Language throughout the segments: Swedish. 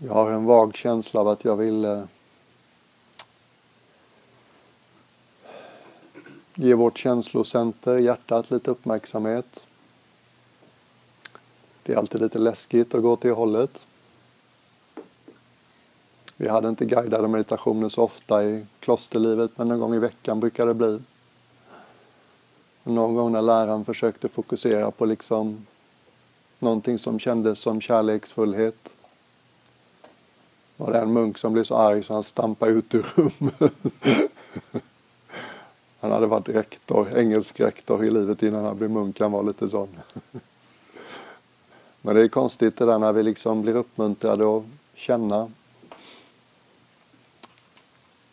Jag har en vag känsla av att jag vill eh, ge vårt känslocenter, hjärtat, lite uppmärksamhet. Det är alltid lite läskigt att gå till hållet. Vi hade inte guidade meditationer så ofta i klosterlivet, men en gång i veckan brukar det bli. Någon gång när läraren försökte fokusera på liksom någonting som kändes som kärleksfullhet var det en munk som blev så arg så han stampade ut ur rummet. Han hade varit rektor, engelsk rektor i livet innan han blev munk. Han var lite sån. Men det är konstigt det där när vi liksom blir uppmuntrade att känna.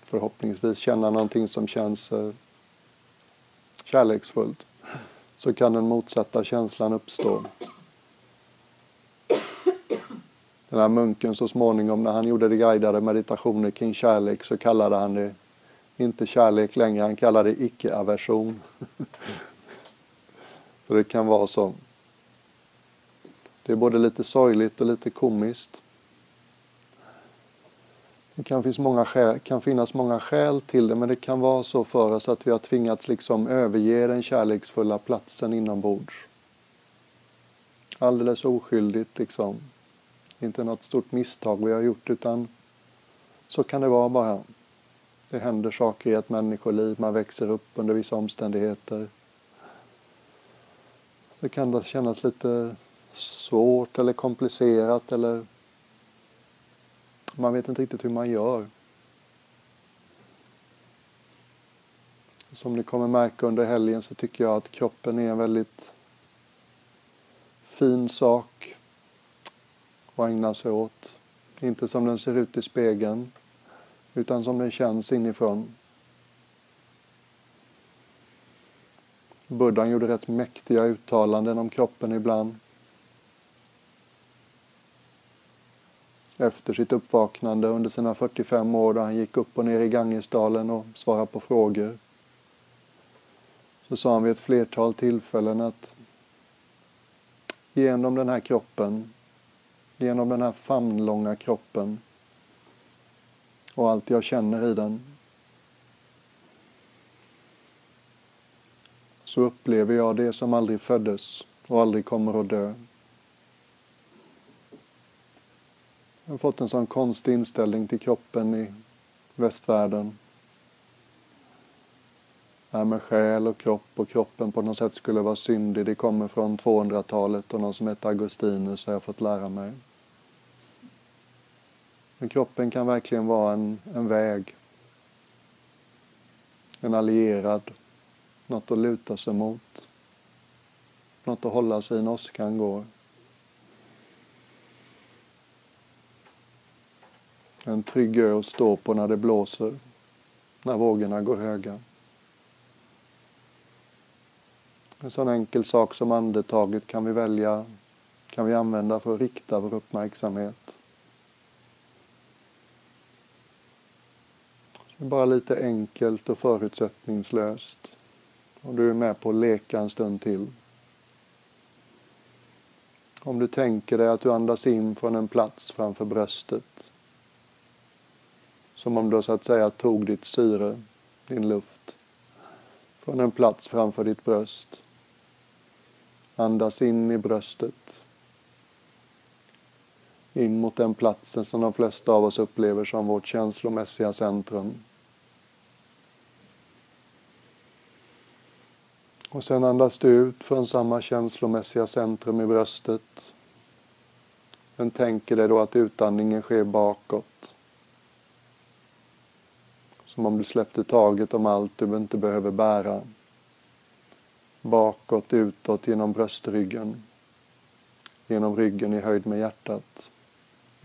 Förhoppningsvis känna någonting som känns eh, kärleksfullt. Så kan den motsatta känslan uppstå. Den här munken så småningom när han gjorde det guidade meditationer kring kärlek så kallade han det inte kärlek längre, han kallade det icke-aversion. För det kan vara så. Det är både lite sorgligt och lite komiskt. Det kan, finnas många skäl, kan finnas många skäl till det men det kan vara så för oss att vi har tvingats liksom överge den kärleksfulla platsen inombords. Alldeles oskyldigt liksom. Inte något stort misstag vi har gjort utan så kan det vara bara. Det händer saker i ett människoliv, man växer upp under vissa omständigheter. Det kan då kännas lite svårt eller komplicerat eller man vet inte riktigt hur man gör. Som ni kommer märka under helgen så tycker jag att kroppen är en väldigt fin sak och ägna sig åt. Inte som den ser ut i spegeln, utan som den känns inifrån. Buddhan gjorde rätt mäktiga uttalanden om kroppen ibland. Efter sitt uppvaknande under sina 45 år då han gick upp och ner i Gangesdalen och svarade på frågor. Så sa han vid ett flertal tillfällen att genom den här kroppen genom den här famnlånga kroppen och allt jag känner i den så upplever jag det som aldrig föddes och aldrig kommer att dö. Jag har fått en sån konstig inställning till kroppen i västvärlden här med själ och kropp och kroppen på något sätt skulle vara syndig. Det kommer från 200-talet och någon som heter Augustinus har jag fått lära mig. Men kroppen kan verkligen vara en, en väg. En allierad. Något att luta sig mot. Något att hålla sig i när åskan går. En trygg ö att stå på när det blåser. När vågorna går höga. En sån enkel sak som andetaget kan vi välja, kan vi använda för att rikta vår uppmärksamhet. Det är bara lite enkelt och förutsättningslöst. Om du är med på att leka en stund till. Om du tänker dig att du andas in från en plats framför bröstet. Som om du så att säga tog ditt syre, din luft, från en plats framför ditt bröst. Andas in i bröstet. In mot den platsen som de flesta av oss upplever som vårt känslomässiga centrum. Och sen andas du ut från samma känslomässiga centrum i bröstet. Men tänker dig då att utandningen sker bakåt. Som om du släppte taget om allt du inte behöver bära bakåt, utåt genom bröstryggen, genom ryggen i höjd med hjärtat.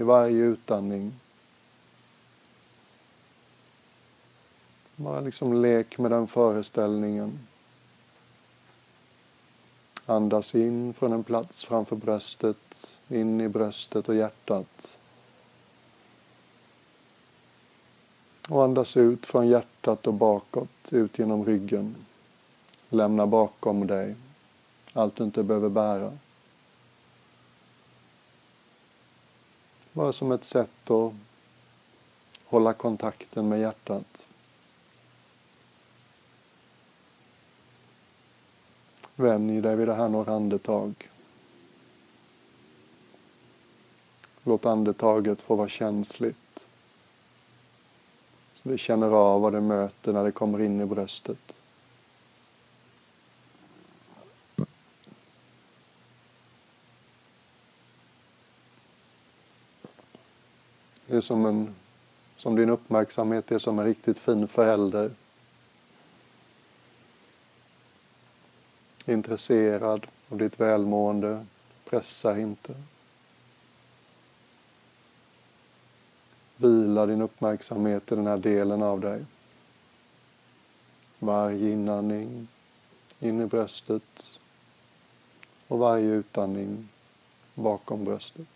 I varje utandning. Bara liksom lek med den föreställningen. Andas in från en plats framför bröstet, in i bröstet och hjärtat. Och andas ut från hjärtat och bakåt, ut genom ryggen. Lämna bakom dig allt du inte behöver bära. Bara som ett sätt att hålla kontakten med hjärtat. Vänj dig vid det här några andetag. Låt andetaget få vara känsligt. Så vi känner av vad det möter när det kommer in i bröstet. Det är som, en, som din uppmärksamhet är som en riktigt fin förälder. Intresserad av ditt välmående, pressar inte. Vila din uppmärksamhet i den här delen av dig. Varje inandning in i bröstet och varje utandning bakom bröstet.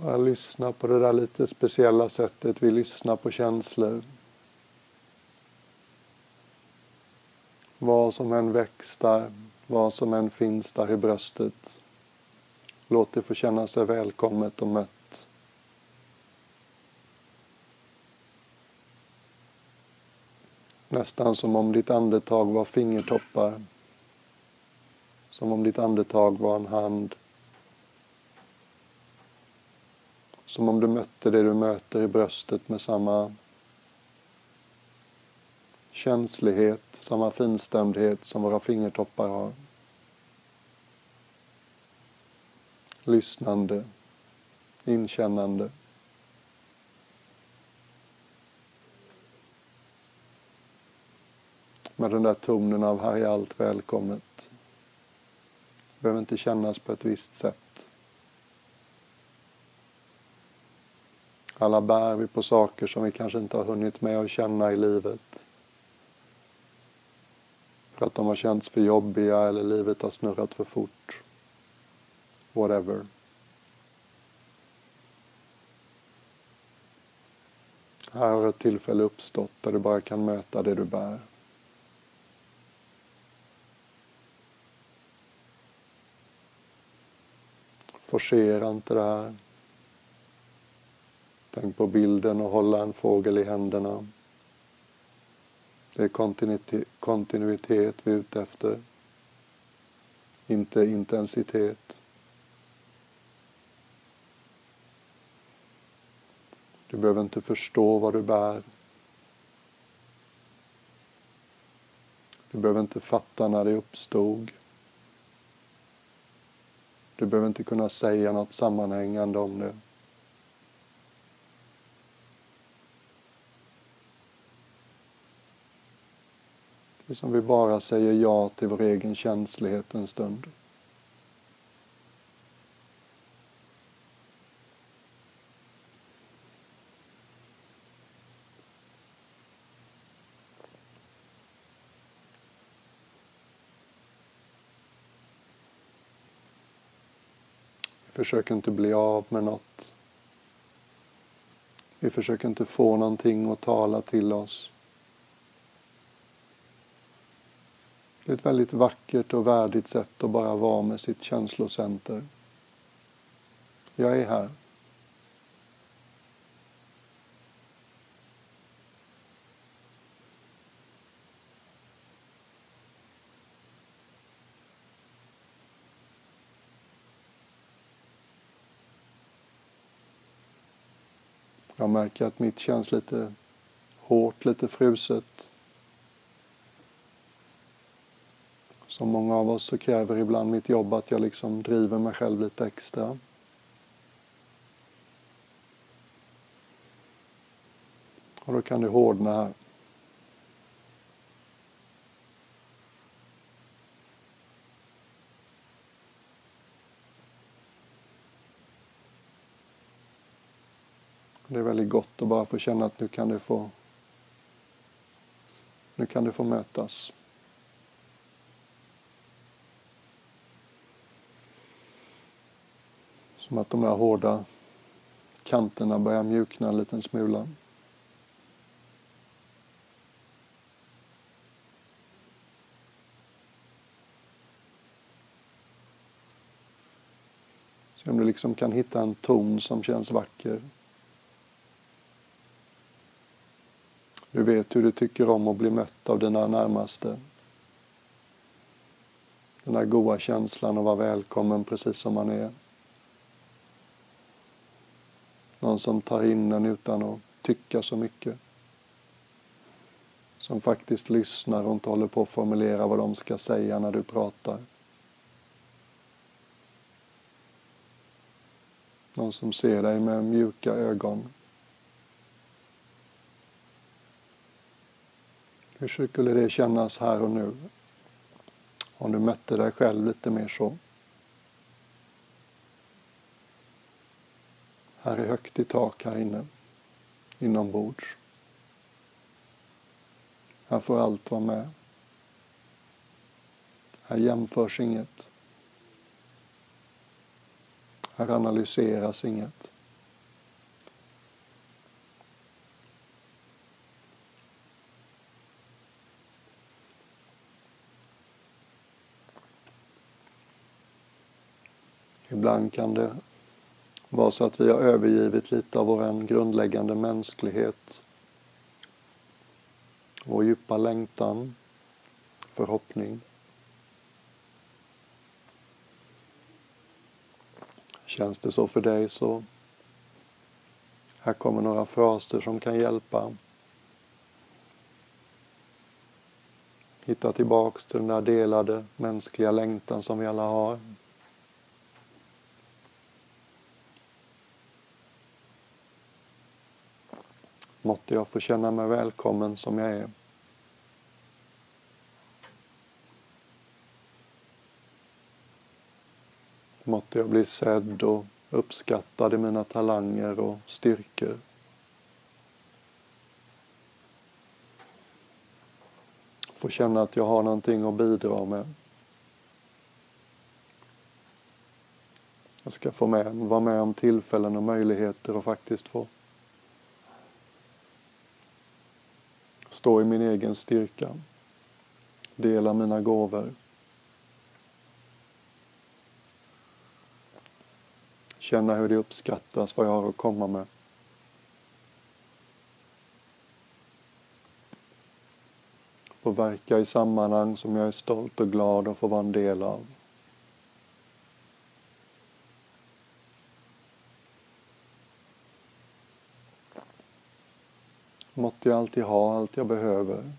Bara lyssna på det där lite speciella sättet vi lyssnar på känslor. Vad som än väcks där, vad som än finns där i bröstet. Låt det få känna sig välkommet och mött. Nästan som om ditt andetag var fingertoppar. Som om ditt andetag var en hand Som om du mötte det du möter i bröstet med samma känslighet, samma finstämdhet som våra fingertoppar har. Lyssnande, inkännande. Med den där tonen av här är allt välkommet. Det behöver inte kännas på ett visst sätt. Alla bär vi på saker som vi kanske inte har hunnit med att känna i livet. För att de har känts för jobbiga eller livet har snurrat för fort. Whatever. Här har ett tillfälle uppstått där du bara kan möta det du bär. Forcera inte det här. Tänk på bilden och hålla en fågel i händerna. Det är kontinuitet vi är ute efter. Inte intensitet. Du behöver inte förstå vad du bär. Du behöver inte fatta när det uppstod. Du behöver inte kunna säga något sammanhängande om det. Liksom som vi bara säger ja till vår egen känslighet en stund. Vi försöker inte bli av med något. Vi försöker inte få någonting att tala till oss. Det är ett väldigt vackert och värdigt sätt att bara vara med sitt känslocenter. Jag är här. Jag märker att mitt känns lite hårt, lite fruset. Som många av oss så kräver ibland mitt jobb att jag liksom driver mig själv lite extra. Och då kan det hårdna här. Det är väldigt gott att bara få känna att nu kan det få Nu kan det få mötas. Som att de där hårda kanterna börjar mjukna en liten smula. Se om du liksom kan hitta en ton som känns vacker. Du vet hur du tycker om att bli mött av dina närmaste. Den där goa känslan att vara välkommen precis som man är. Någon som tar in en utan att tycka så mycket. Som faktiskt lyssnar och inte håller på att formulera vad de ska säga när du pratar. Någon som ser dig med mjuka ögon. Hur skulle det kännas här och nu? Om du mötte dig själv lite mer så. Här är högt i tak här inne, inombords. Här får allt vara med. Här jämförs inget. Här analyseras inget. Ibland kan det vara så att vi har övergivit lite av vår grundläggande mänsklighet. Vår djupa längtan, förhoppning. Känns det så för dig så här kommer några fraser som kan hjälpa. Hitta tillbaks till den där delade mänskliga längtan som vi alla har. Måtte jag få känna mig välkommen som jag är. Måtte jag bli sedd och uppskattad i mina talanger och styrkor. Få känna att jag har någonting att bidra med. Jag ska få med, vara med om tillfällen och möjligheter och faktiskt få stå i min egen styrka, dela mina gåvor. Känna hur det uppskattas vad jag har att komma med. Få verka i sammanhang som jag är stolt och glad att få vara en del av. Måtte jag alltid ha allt jag behöver.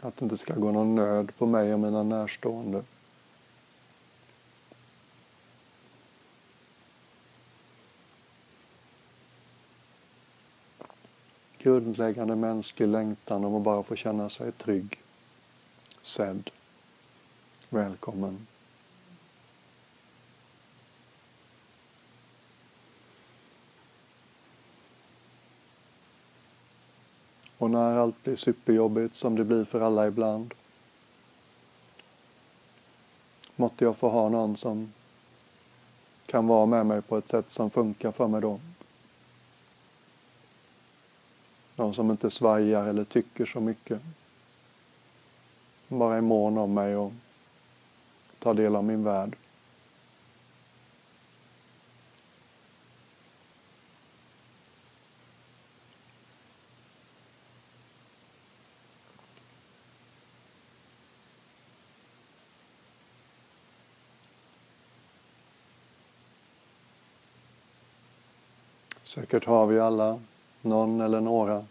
Att det inte ska gå någon nöd på mig och mina närstående. Grundläggande mänsklig längtan om att bara få känna sig trygg, sedd, välkommen. Och när allt blir superjobbigt som det blir för alla ibland måtte jag få ha någon som kan vara med mig på ett sätt som funkar för mig då. Någon som inte svajar eller tycker så mycket. Bara är mån om mig och tar del av min värld. Säkert har vi alla någon eller några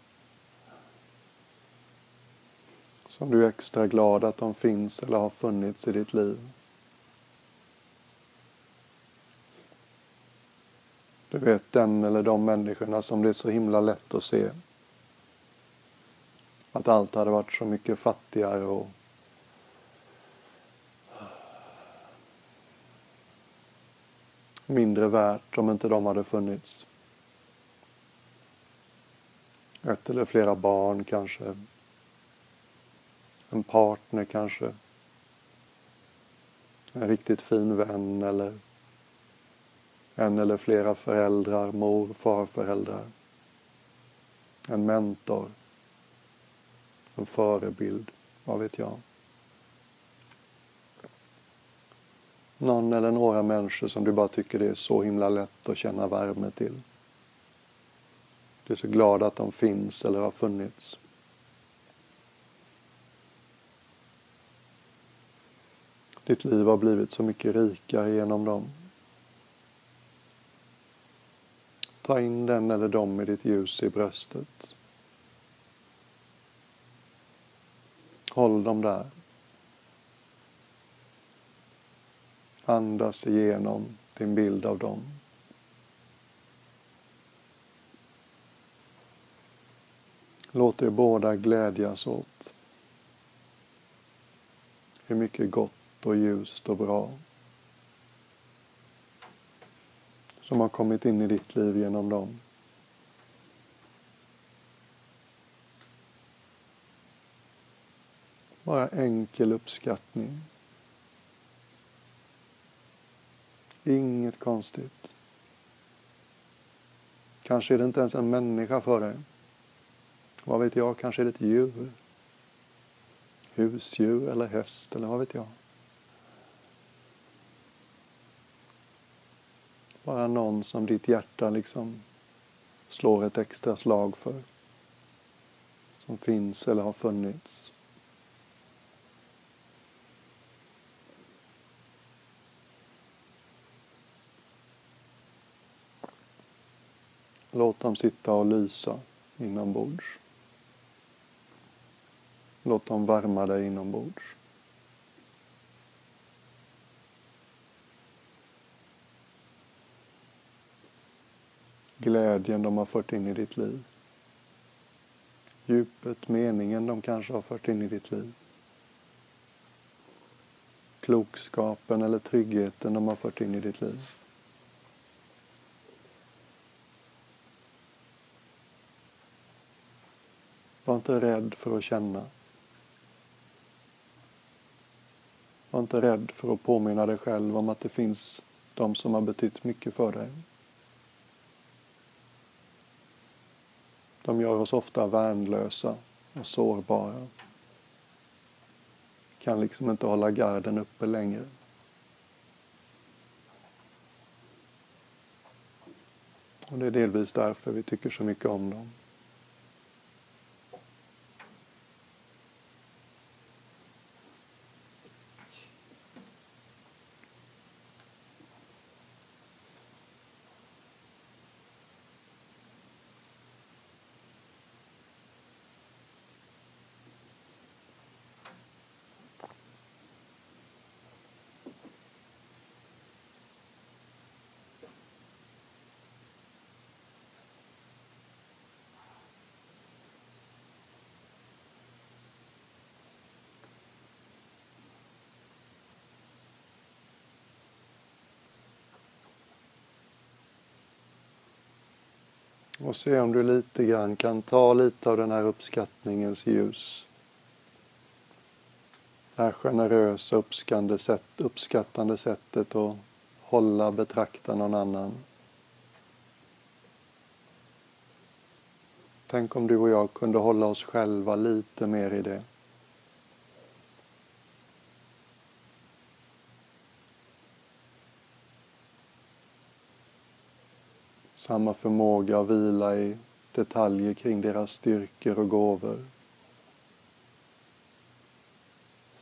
som du är extra glad att de finns eller har funnits i ditt liv. Du vet den eller de människorna som det är så himla lätt att se. Att allt hade varit så mycket fattigare och mindre värt om inte de hade funnits. Ett eller flera barn kanske. En partner kanske. En riktigt fin vän eller en eller flera föräldrar, mor, farföräldrar. En mentor. En förebild, vad vet jag. Någon eller några människor som du bara tycker det är så himla lätt att känna värme till. Du är så glad att de finns eller har funnits. Ditt liv har blivit så mycket rikare genom dem. Ta in den eller dem i ditt ljus i bröstet. Håll dem där. Andas igenom din bild av dem. Låt er båda glädjas åt hur mycket gott och ljust och bra som har kommit in i ditt liv genom dem. Bara enkel uppskattning. Inget konstigt. Kanske är det inte ens en människa för dig. Vad vet jag, kanske är det ett djur. Husdjur eller häst eller vad vet jag. Bara någon som ditt hjärta liksom slår ett extra slag för. Som finns eller har funnits. Låt dem sitta och lysa inombords. Låt dem värma dig inombords. Glädjen de har fört in i ditt liv. Djupet, meningen de kanske har fört in i ditt liv. Klokskapen eller tryggheten de har fört in i ditt liv. Var inte rädd för att känna. Var inte rädd för att påminna dig själv om att det finns de som har betytt mycket för dig. De gör oss ofta värnlösa och sårbara. Kan liksom inte hålla garden uppe längre. Och det är delvis därför vi tycker så mycket om dem. Och se om du lite grann kan ta lite av den här uppskattningens ljus. Det här generösa uppskattande, sätt, uppskattande sättet att hålla, betrakta någon annan. Tänk om du och jag kunde hålla oss själva lite mer i det. Samma förmåga att vila i detaljer kring deras styrkor och gåvor.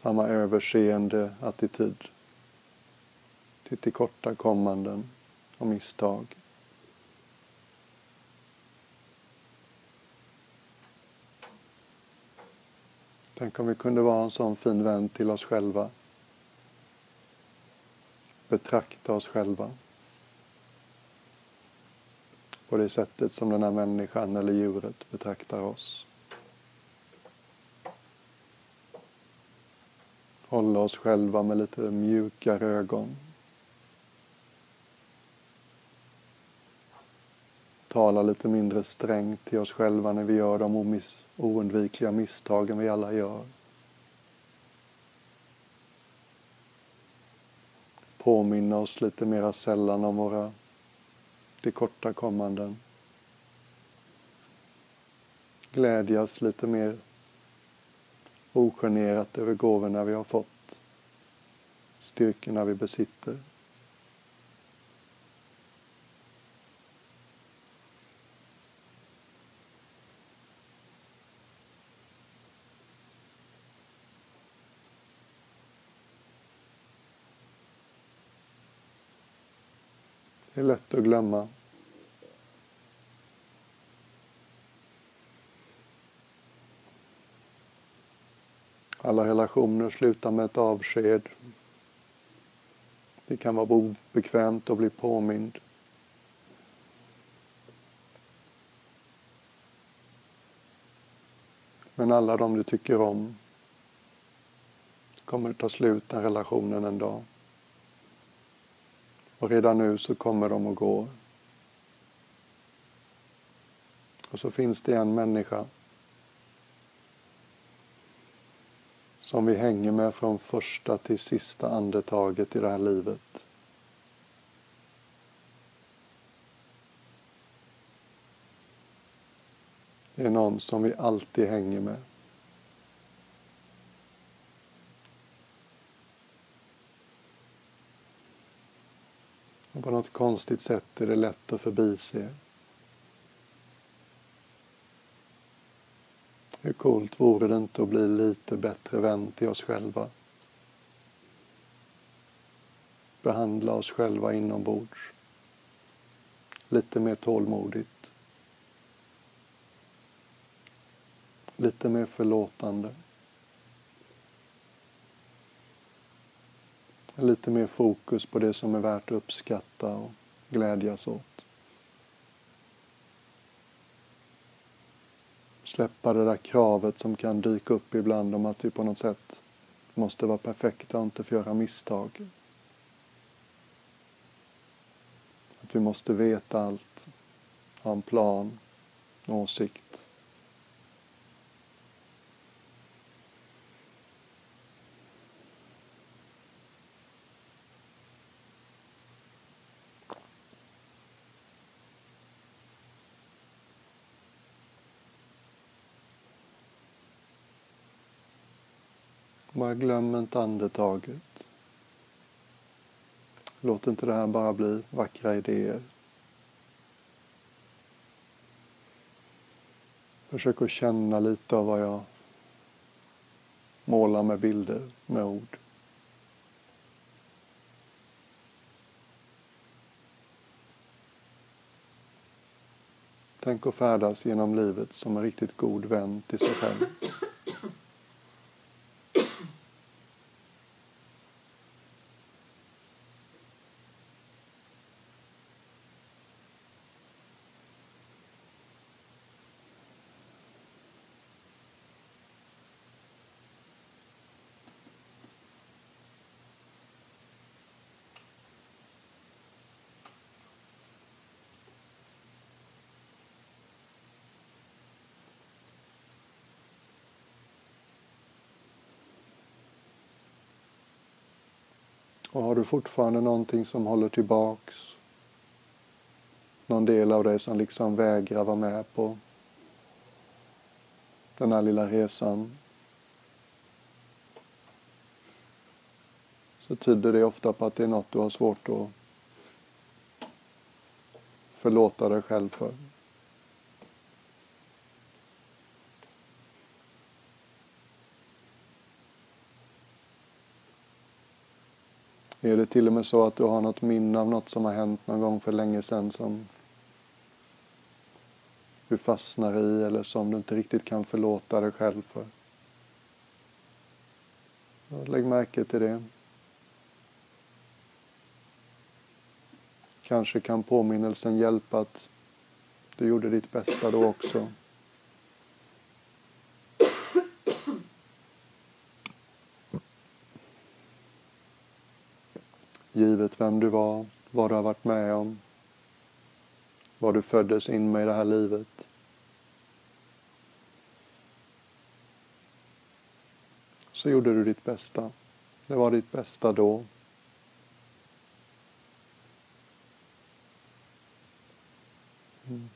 Samma överseende attityd till tillkortakommanden och misstag. Tänk om vi kunde vara en sån fin vän till oss själva. Betrakta oss själva på det sättet som den här människan eller djuret betraktar oss. Hålla oss själva med lite mjukare ögon. Tala lite mindre strängt till oss själva när vi gör de oundvikliga misstagen vi alla gör. Påminna oss lite mera sällan om våra tillkortakommanden. Glädjas lite mer ogenerat över gåvorna vi har fått, styrkorna vi besitter. Är lätt att glömma. Alla relationer slutar med ett avsked. Det kan vara obekvämt att bli påmind. Men alla de du tycker om kommer ta slut den relationen en dag. Och redan nu så kommer de och går. Och så finns det en människa som vi hänger med från första till sista andetaget i det här livet. Det är någon som vi alltid hänger med. Och på något konstigt sätt är det lätt att förbise. Hur coolt vore det inte att bli lite bättre vän till oss själva? Behandla oss själva inombords. Lite mer tålmodigt. Lite mer förlåtande. Lite mer fokus på det som är värt att uppskatta och glädjas åt. Släppa det där kravet som kan dyka upp ibland om att vi på något sätt måste vara perfekta och inte få göra misstag. Att vi måste veta allt, ha en plan, en åsikt. Bara glöm inte andetaget. Låt inte det här bara bli vackra idéer. Försök att känna lite av vad jag målar med bilder, med ord. Tänk att färdas genom livet som en riktigt god vän till sig själv. Och har du fortfarande någonting som håller tillbaks, någon del av dig som liksom vägrar vara med på den här lilla resan, så tyder det ofta på att det är något du har svårt att förlåta dig själv för. Är det till och med så att du har något minne av något som har hänt någon gång för länge sedan som du fastnar i eller som du inte riktigt kan förlåta dig själv för? Lägg märke till det. Kanske kan påminnelsen hjälpa att du gjorde ditt bästa då också. Givet vem du var, vad du har varit med om, vad du föddes in med i det här livet. Så gjorde du ditt bästa. Det var ditt bästa då. Mm.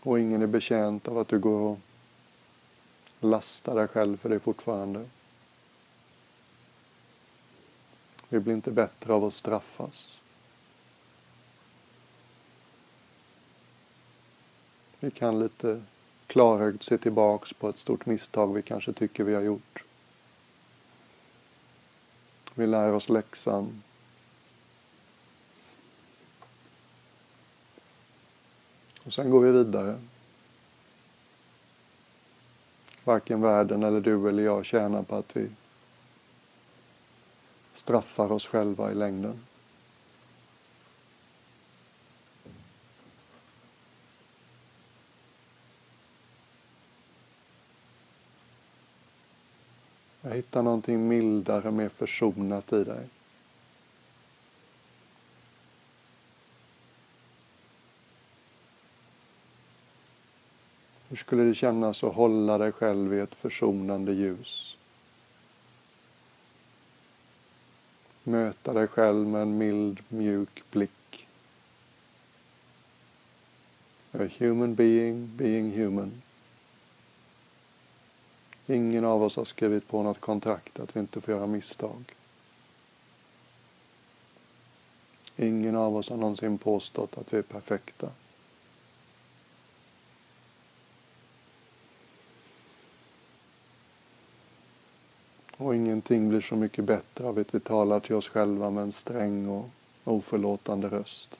Och ingen är betjänt av att du går och lastar dig själv för det fortfarande. Vi blir inte bättre av att straffas. Vi kan lite klarögt se tillbaks på ett stort misstag vi kanske tycker vi har gjort. Vi lär oss läxan. Och sen går vi vidare. Varken världen eller du eller jag tjänar på att vi straffar oss själva i längden. Jag hittar någonting mildare, mer försonat i dig. Hur skulle det kännas att hålla dig själv i ett försonande ljus? Möta dig själv med en mild, mjuk blick. A human being, being human. Ingen av oss har skrivit på något kontrakt att vi inte får göra misstag. Ingen av oss har någonsin påstått att vi är perfekta. Och ingenting blir så mycket bättre av att vi talar till oss själva med en sträng och oförlåtande röst.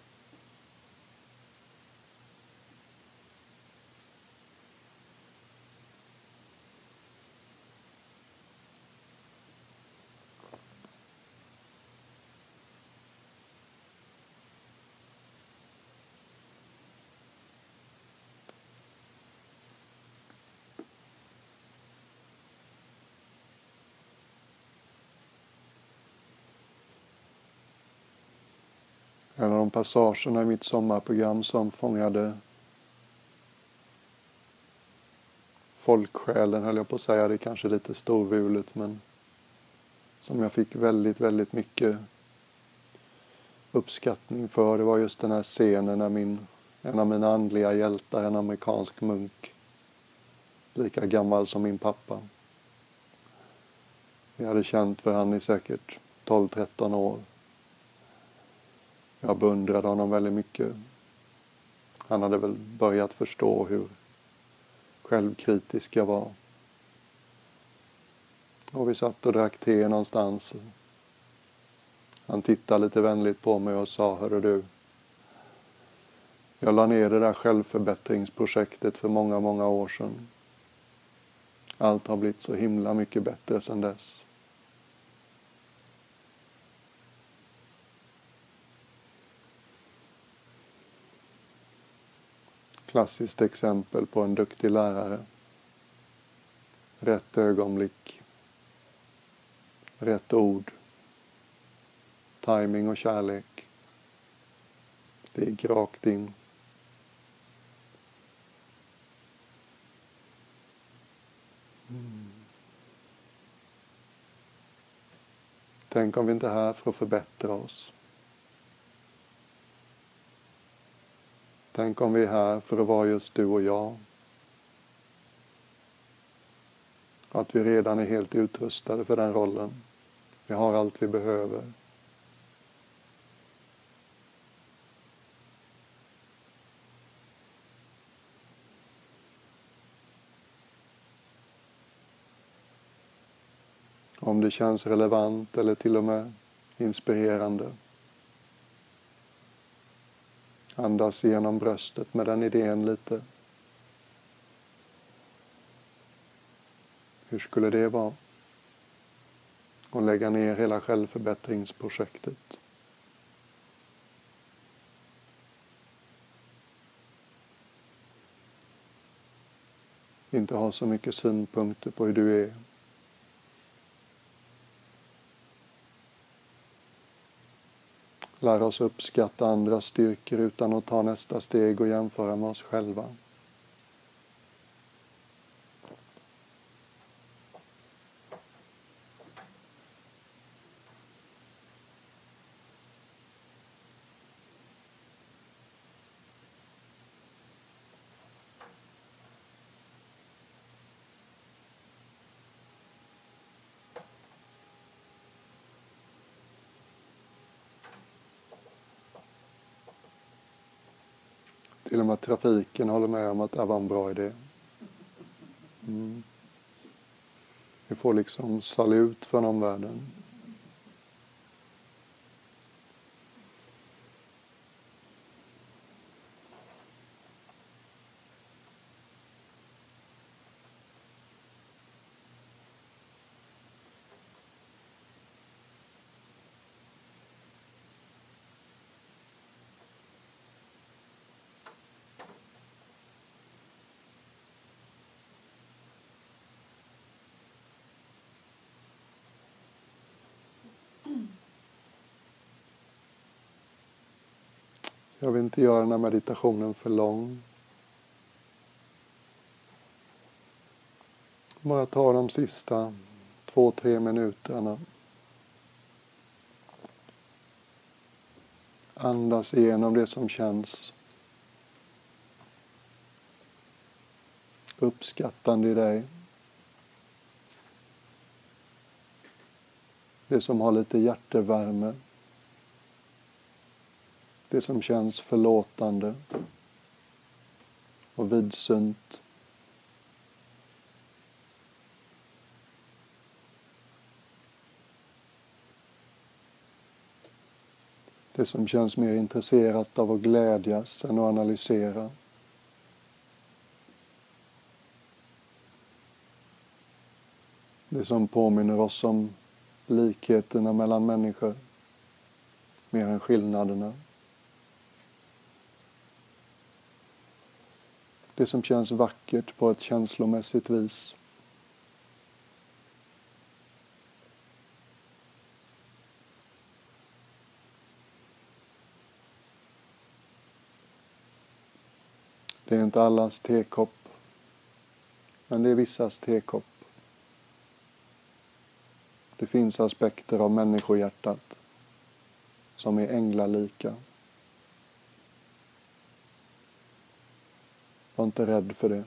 En av de passagerna i mitt sommarprogram som fångade folksjälen höll jag på att säga, det är kanske lite storvulet men som jag fick väldigt, väldigt mycket uppskattning för. Det var just den här scenen när min, en av mina andliga hjältar, en amerikansk munk, lika gammal som min pappa. Vi hade känt varandra i säkert 12-13 år. Jag beundrade honom väldigt mycket. Han hade väl börjat förstå hur självkritisk jag var. Och vi satt och drack te någonstans. Han tittade lite vänligt på mig och sa, hörru du. Jag la ner det där självförbättringsprojektet för många, många år sedan. Allt har blivit så himla mycket bättre sedan dess. Klassiskt exempel på en duktig lärare. Rätt ögonblick. Rätt ord. Timing och kärlek. Det gick rakt in. Mm. Tänk om vi inte är här för att förbättra oss. Tänk om vi är här för att vara just du och jag. Att vi redan är helt utrustade för den rollen. Vi har allt vi behöver. Om det känns relevant eller till och med inspirerande. Andas genom bröstet med den idén lite. Hur skulle det vara? Och lägga ner hela självförbättringsprojektet. Inte ha så mycket synpunkter på hur du är. Lära oss uppskatta andras styrkor utan att ta nästa steg och jämföra med oss själva. Till och med trafiken håller med om att det var en bra idé. Mm. Vi får liksom salut från omvärlden. Jag vill inte göra den här meditationen för lång. Bara ta de sista två, tre minuterna. Andas igenom det som känns uppskattande i dig. Det som har lite hjärtevärme. Det som känns förlåtande och vidsynt. Det som känns mer intresserat av att glädjas än att analysera. Det som påminner oss om likheterna mellan människor mer än skillnaderna. Det som känns vackert på ett känslomässigt vis. Det är inte allas tekopp, men det är vissas tekopp. Det finns aspekter av människohjärtat som är änglalika. Var inte rädd för det.